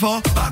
vó.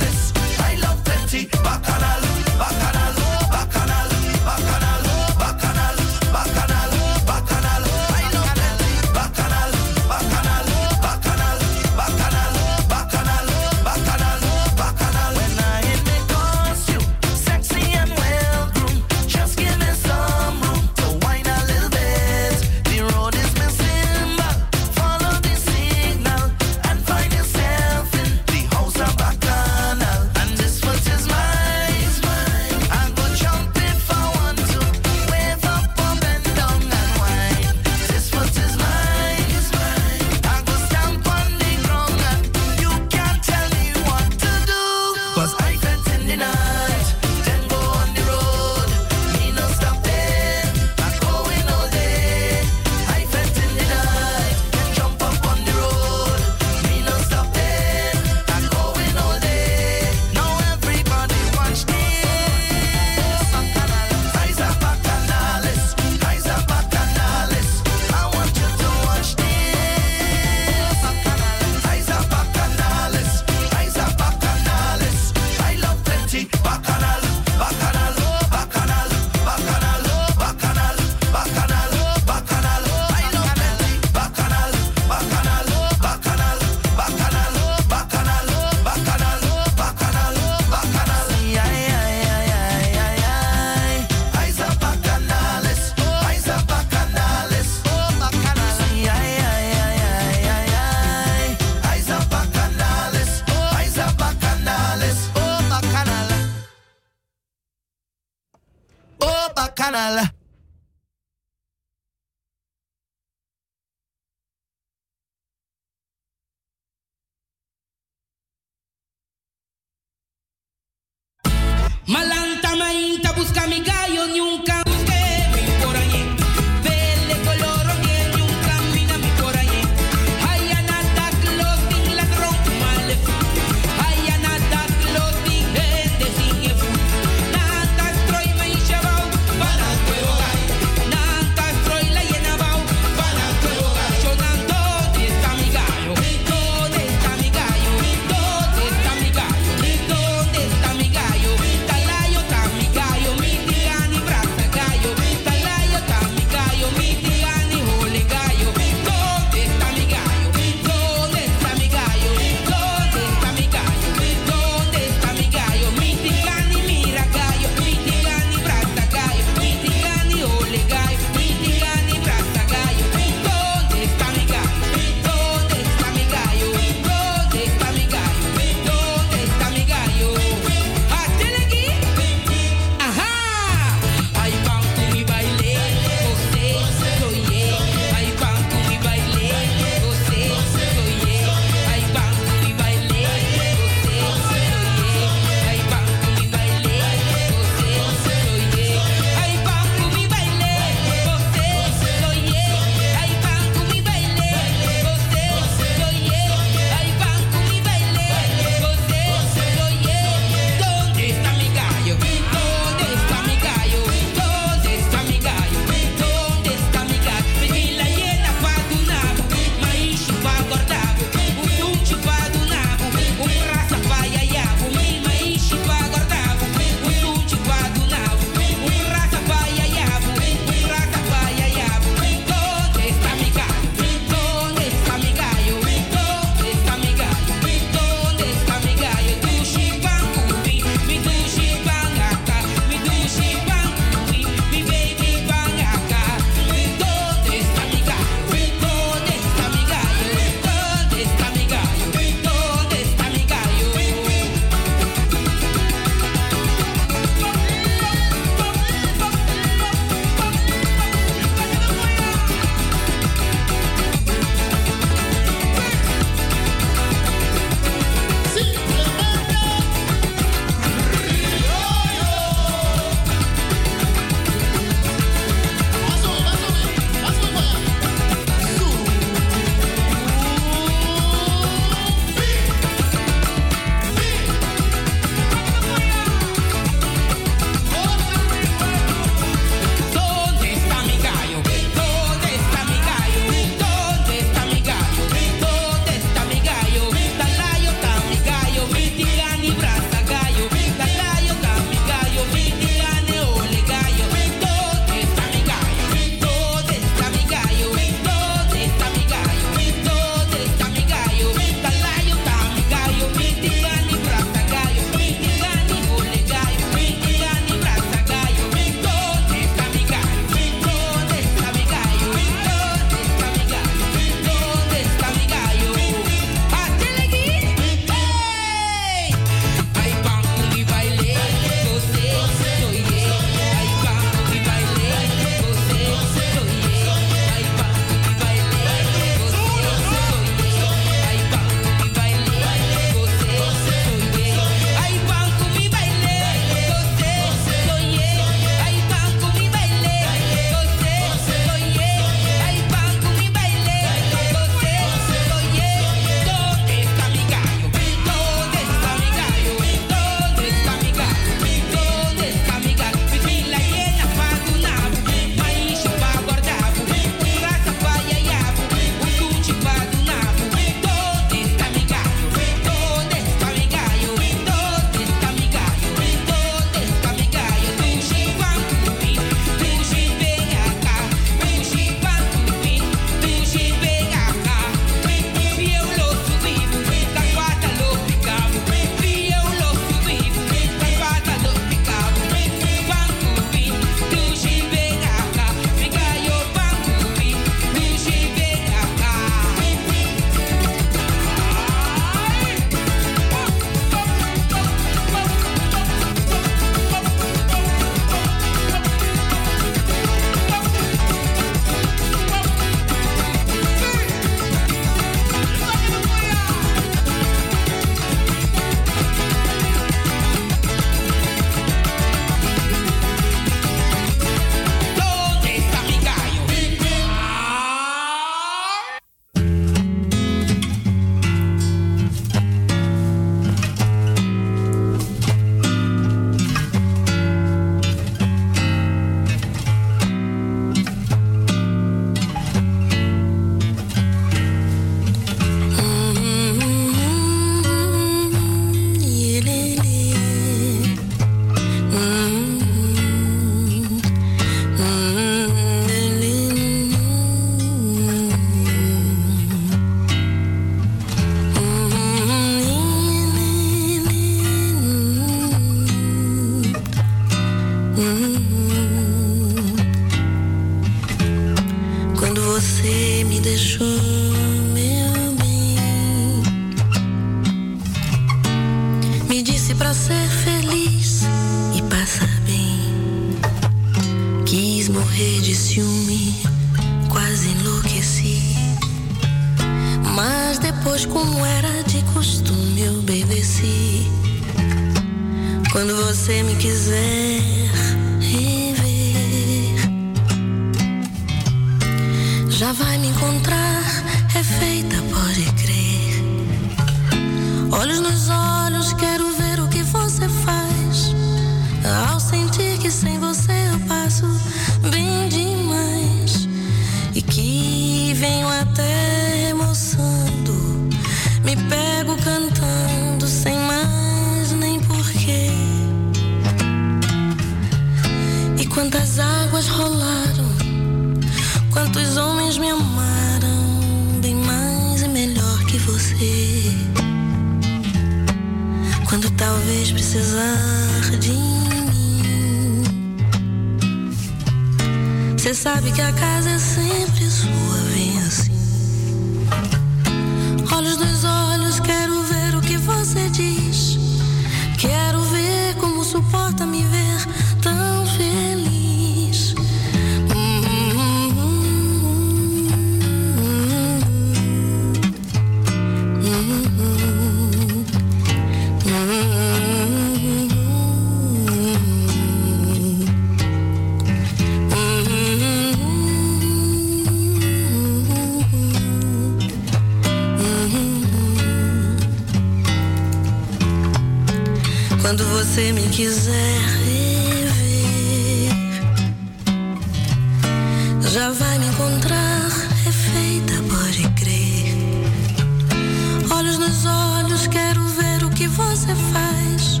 que você faz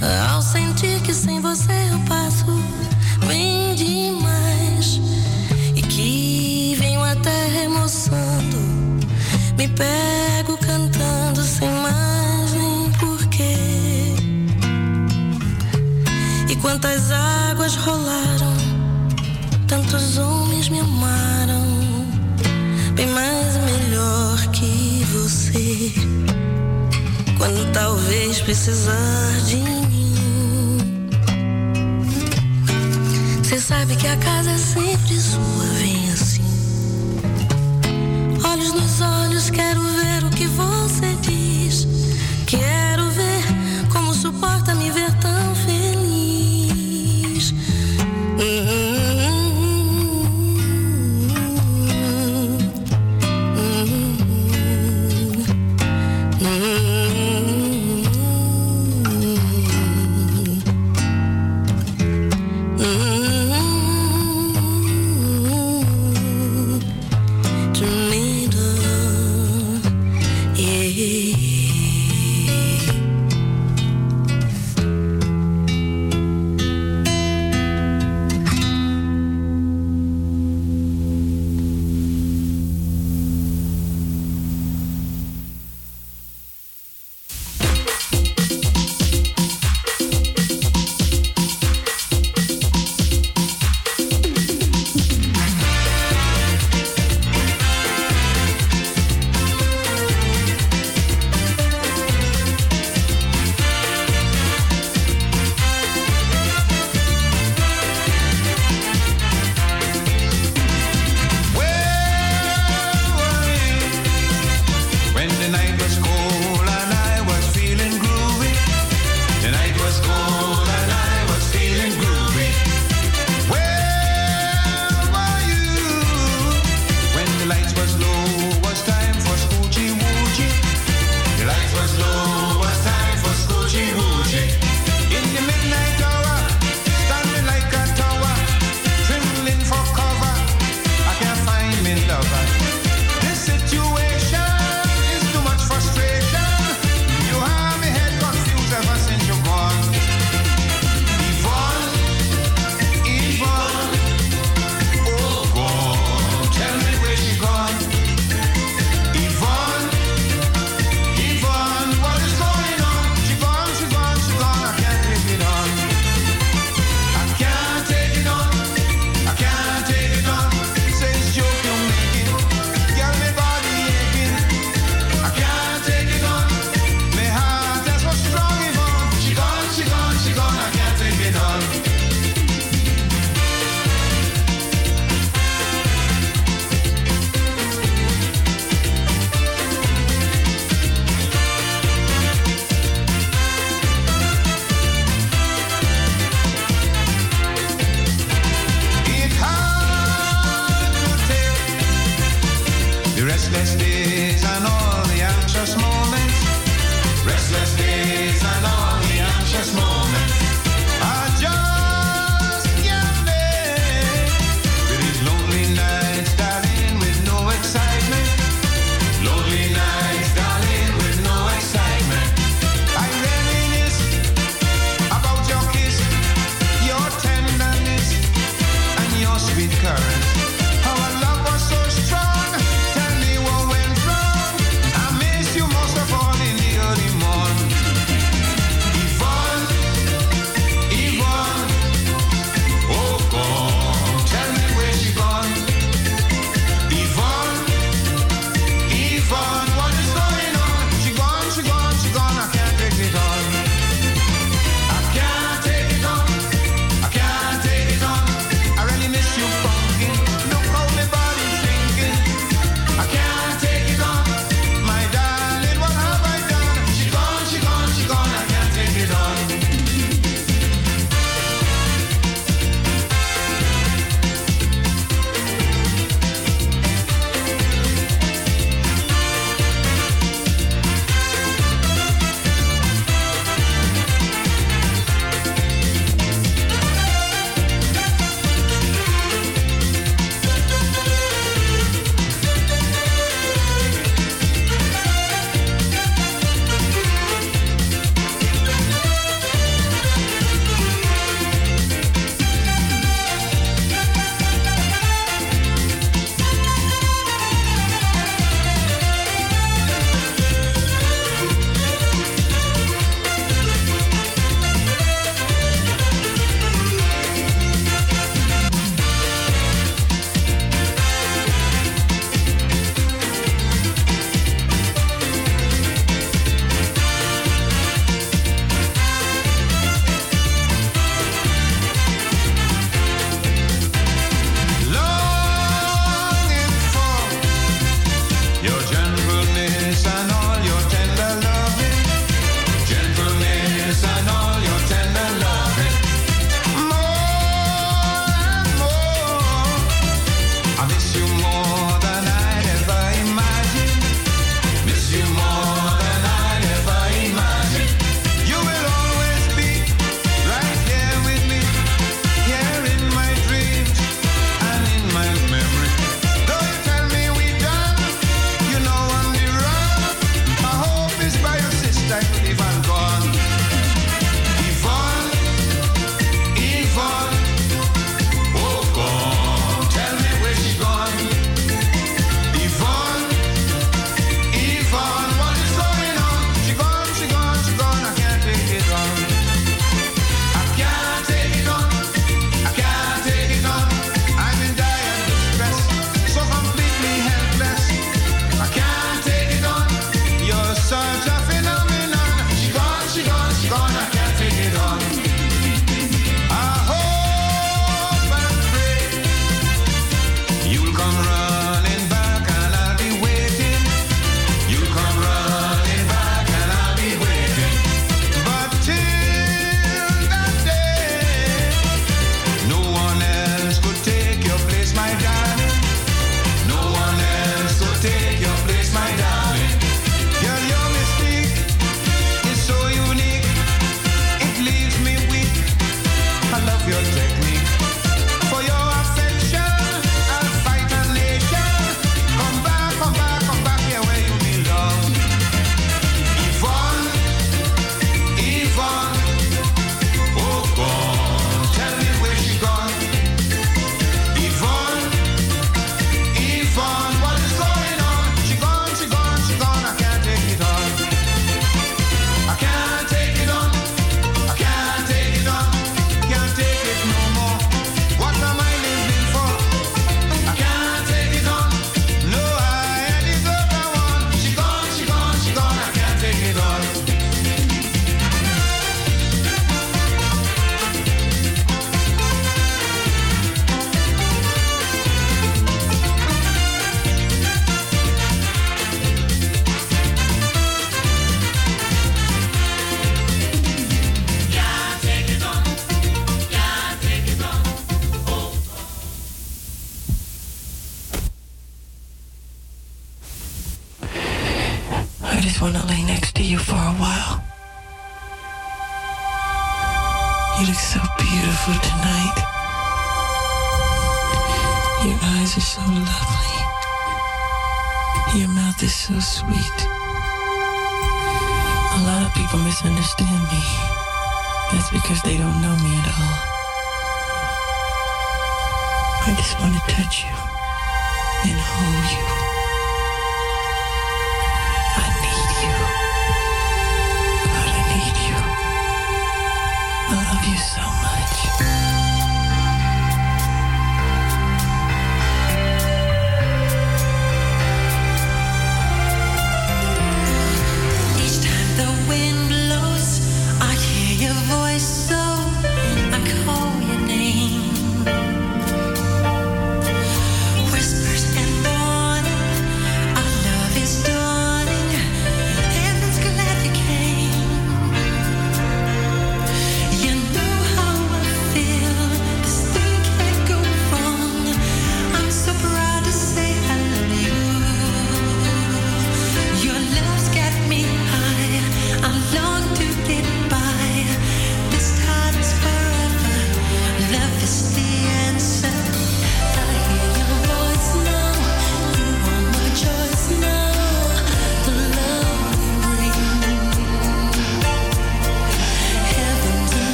ah, ao sentir que sem você eu passo bem demais e que venho até remoçando, me pego cantando sem mais nem porquê. E quantas águas rolaram, tantos homens me amaram, bem mais e melhor que você quando talvez precisar de mim. Você sabe que a casa é sempre sua, vem assim. Olhos nos olhos, quero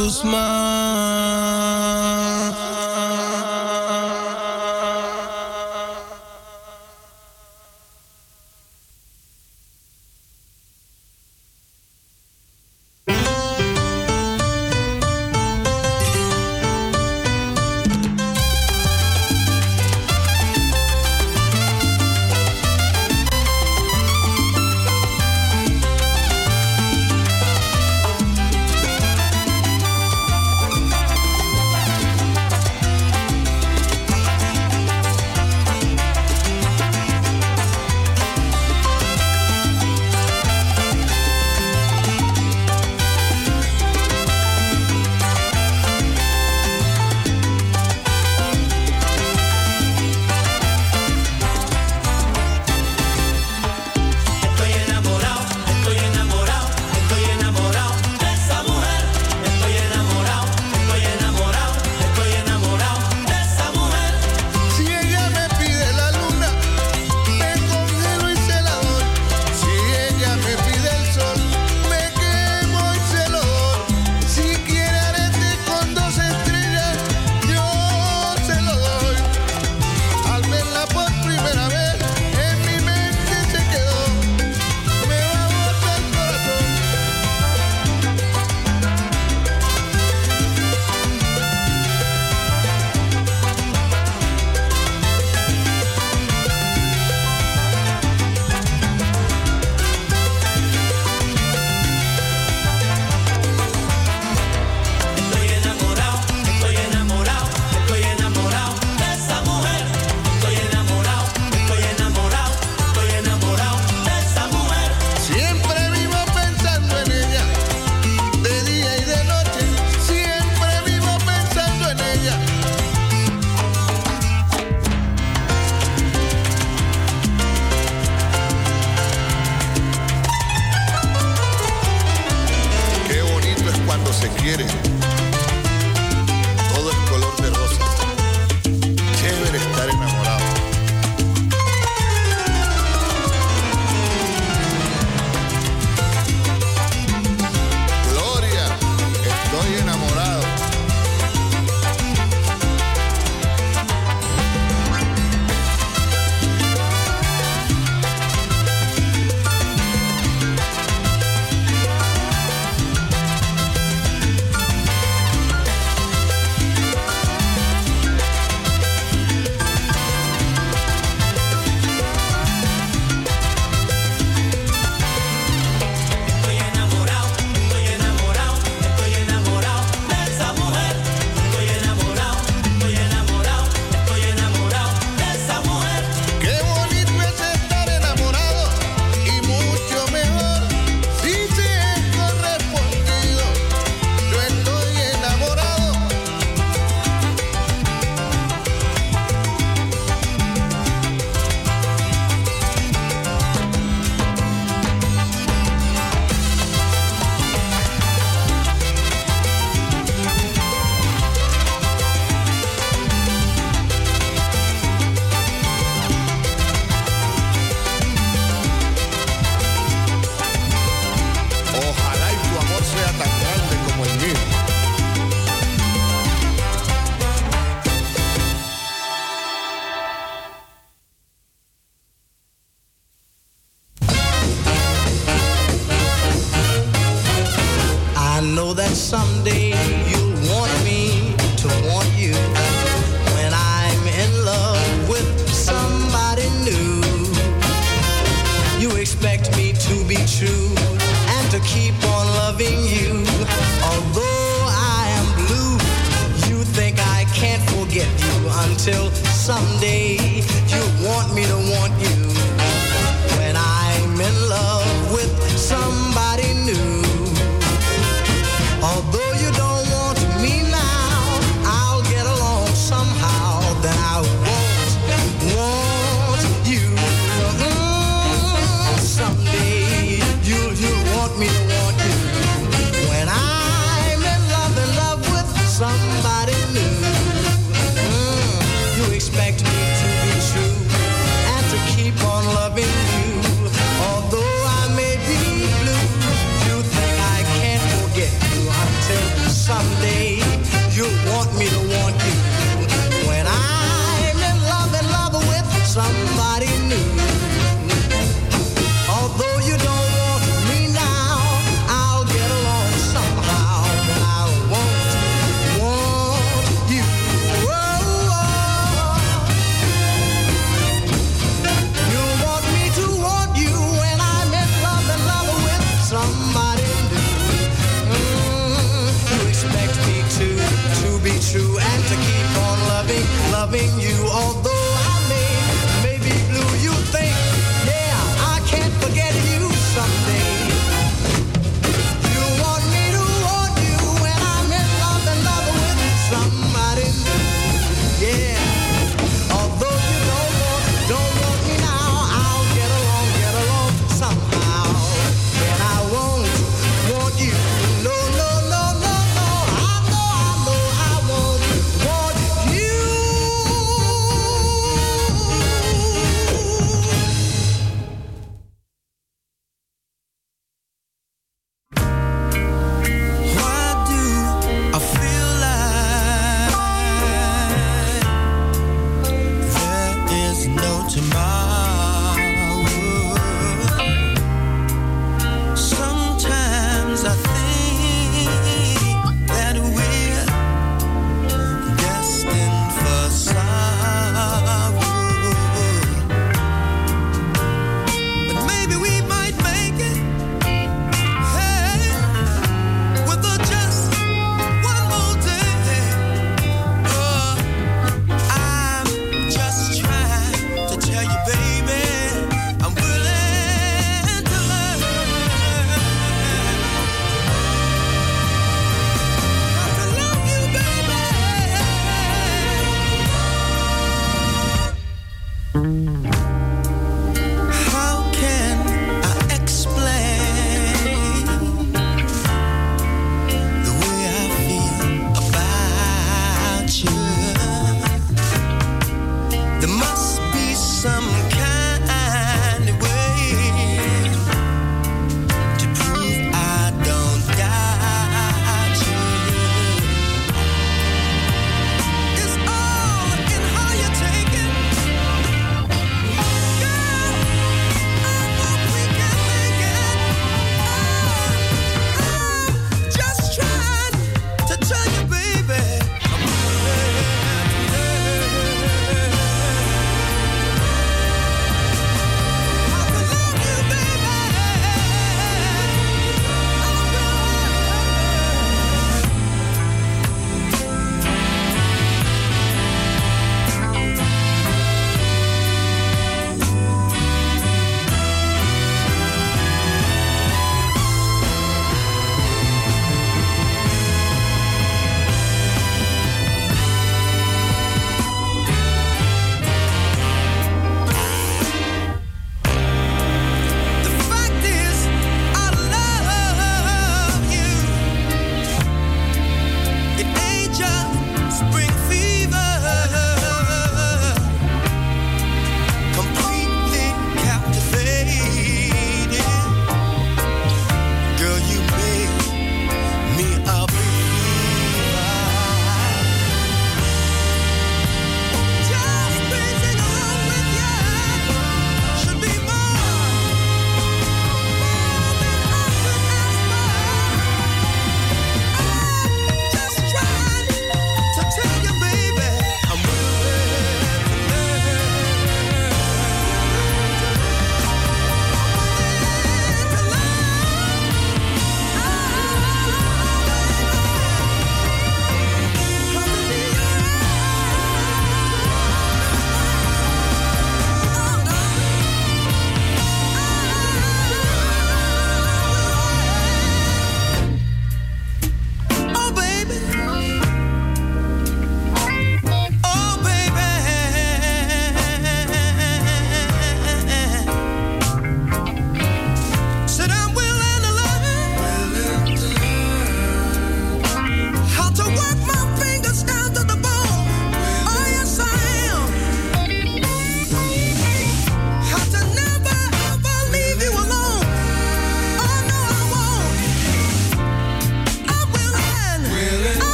Guzman.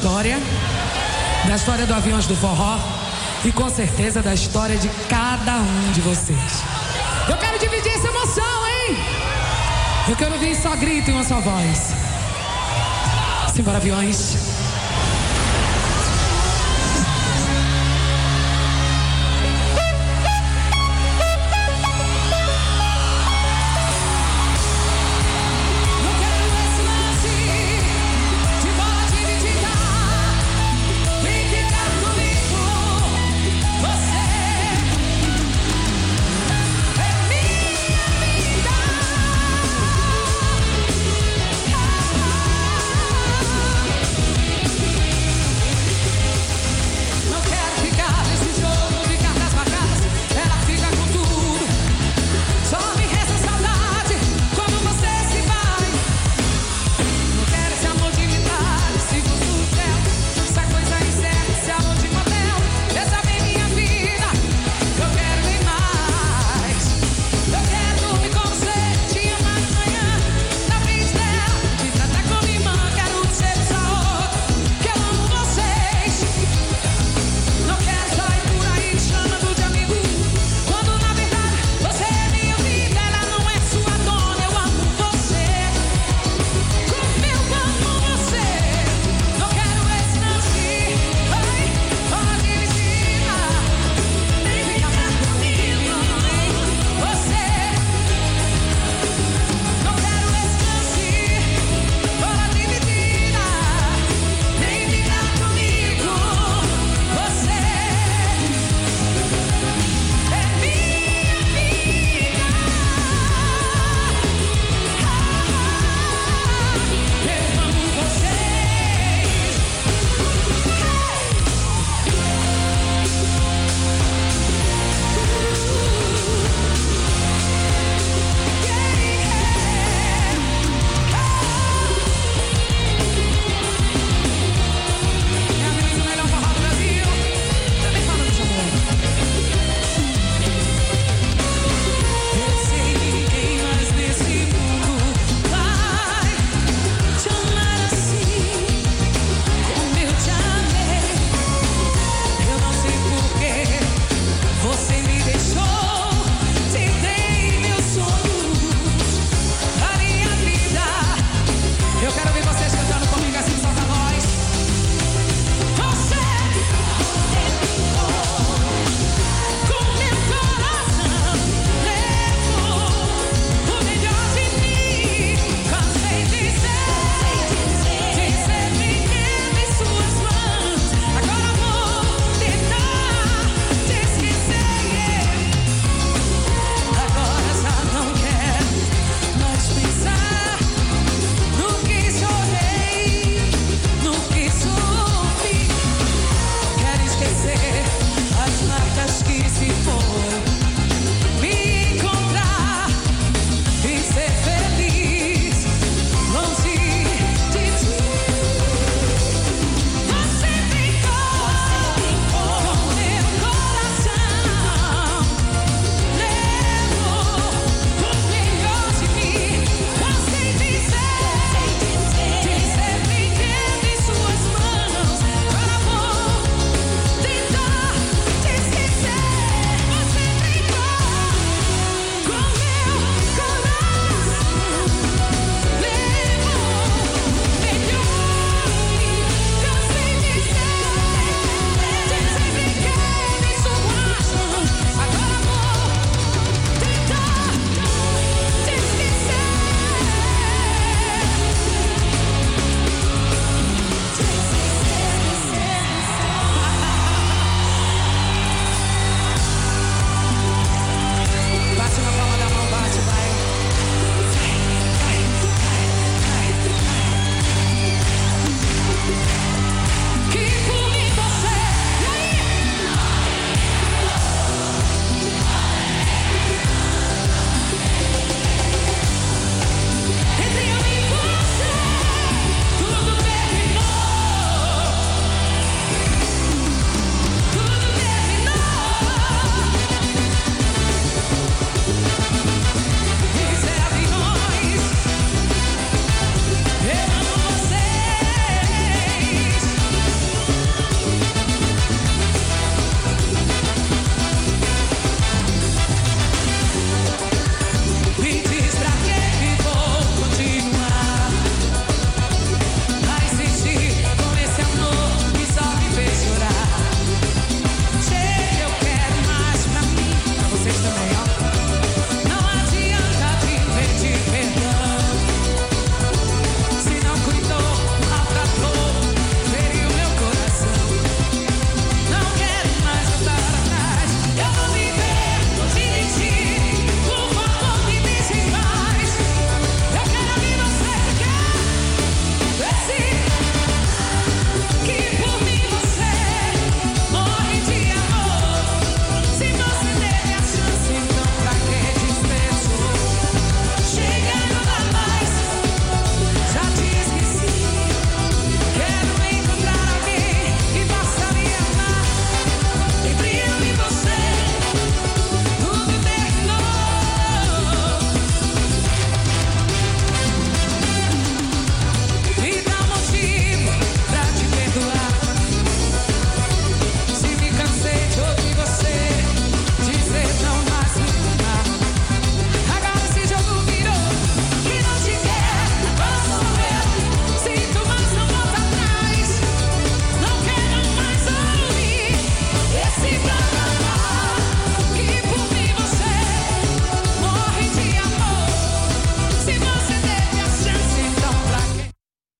História, da história do Aviões do Forró e com certeza da história de cada um de vocês. Eu quero dividir essa emoção, hein? Eu quero ouvir só grito em uma só voz. Simbora, aviões.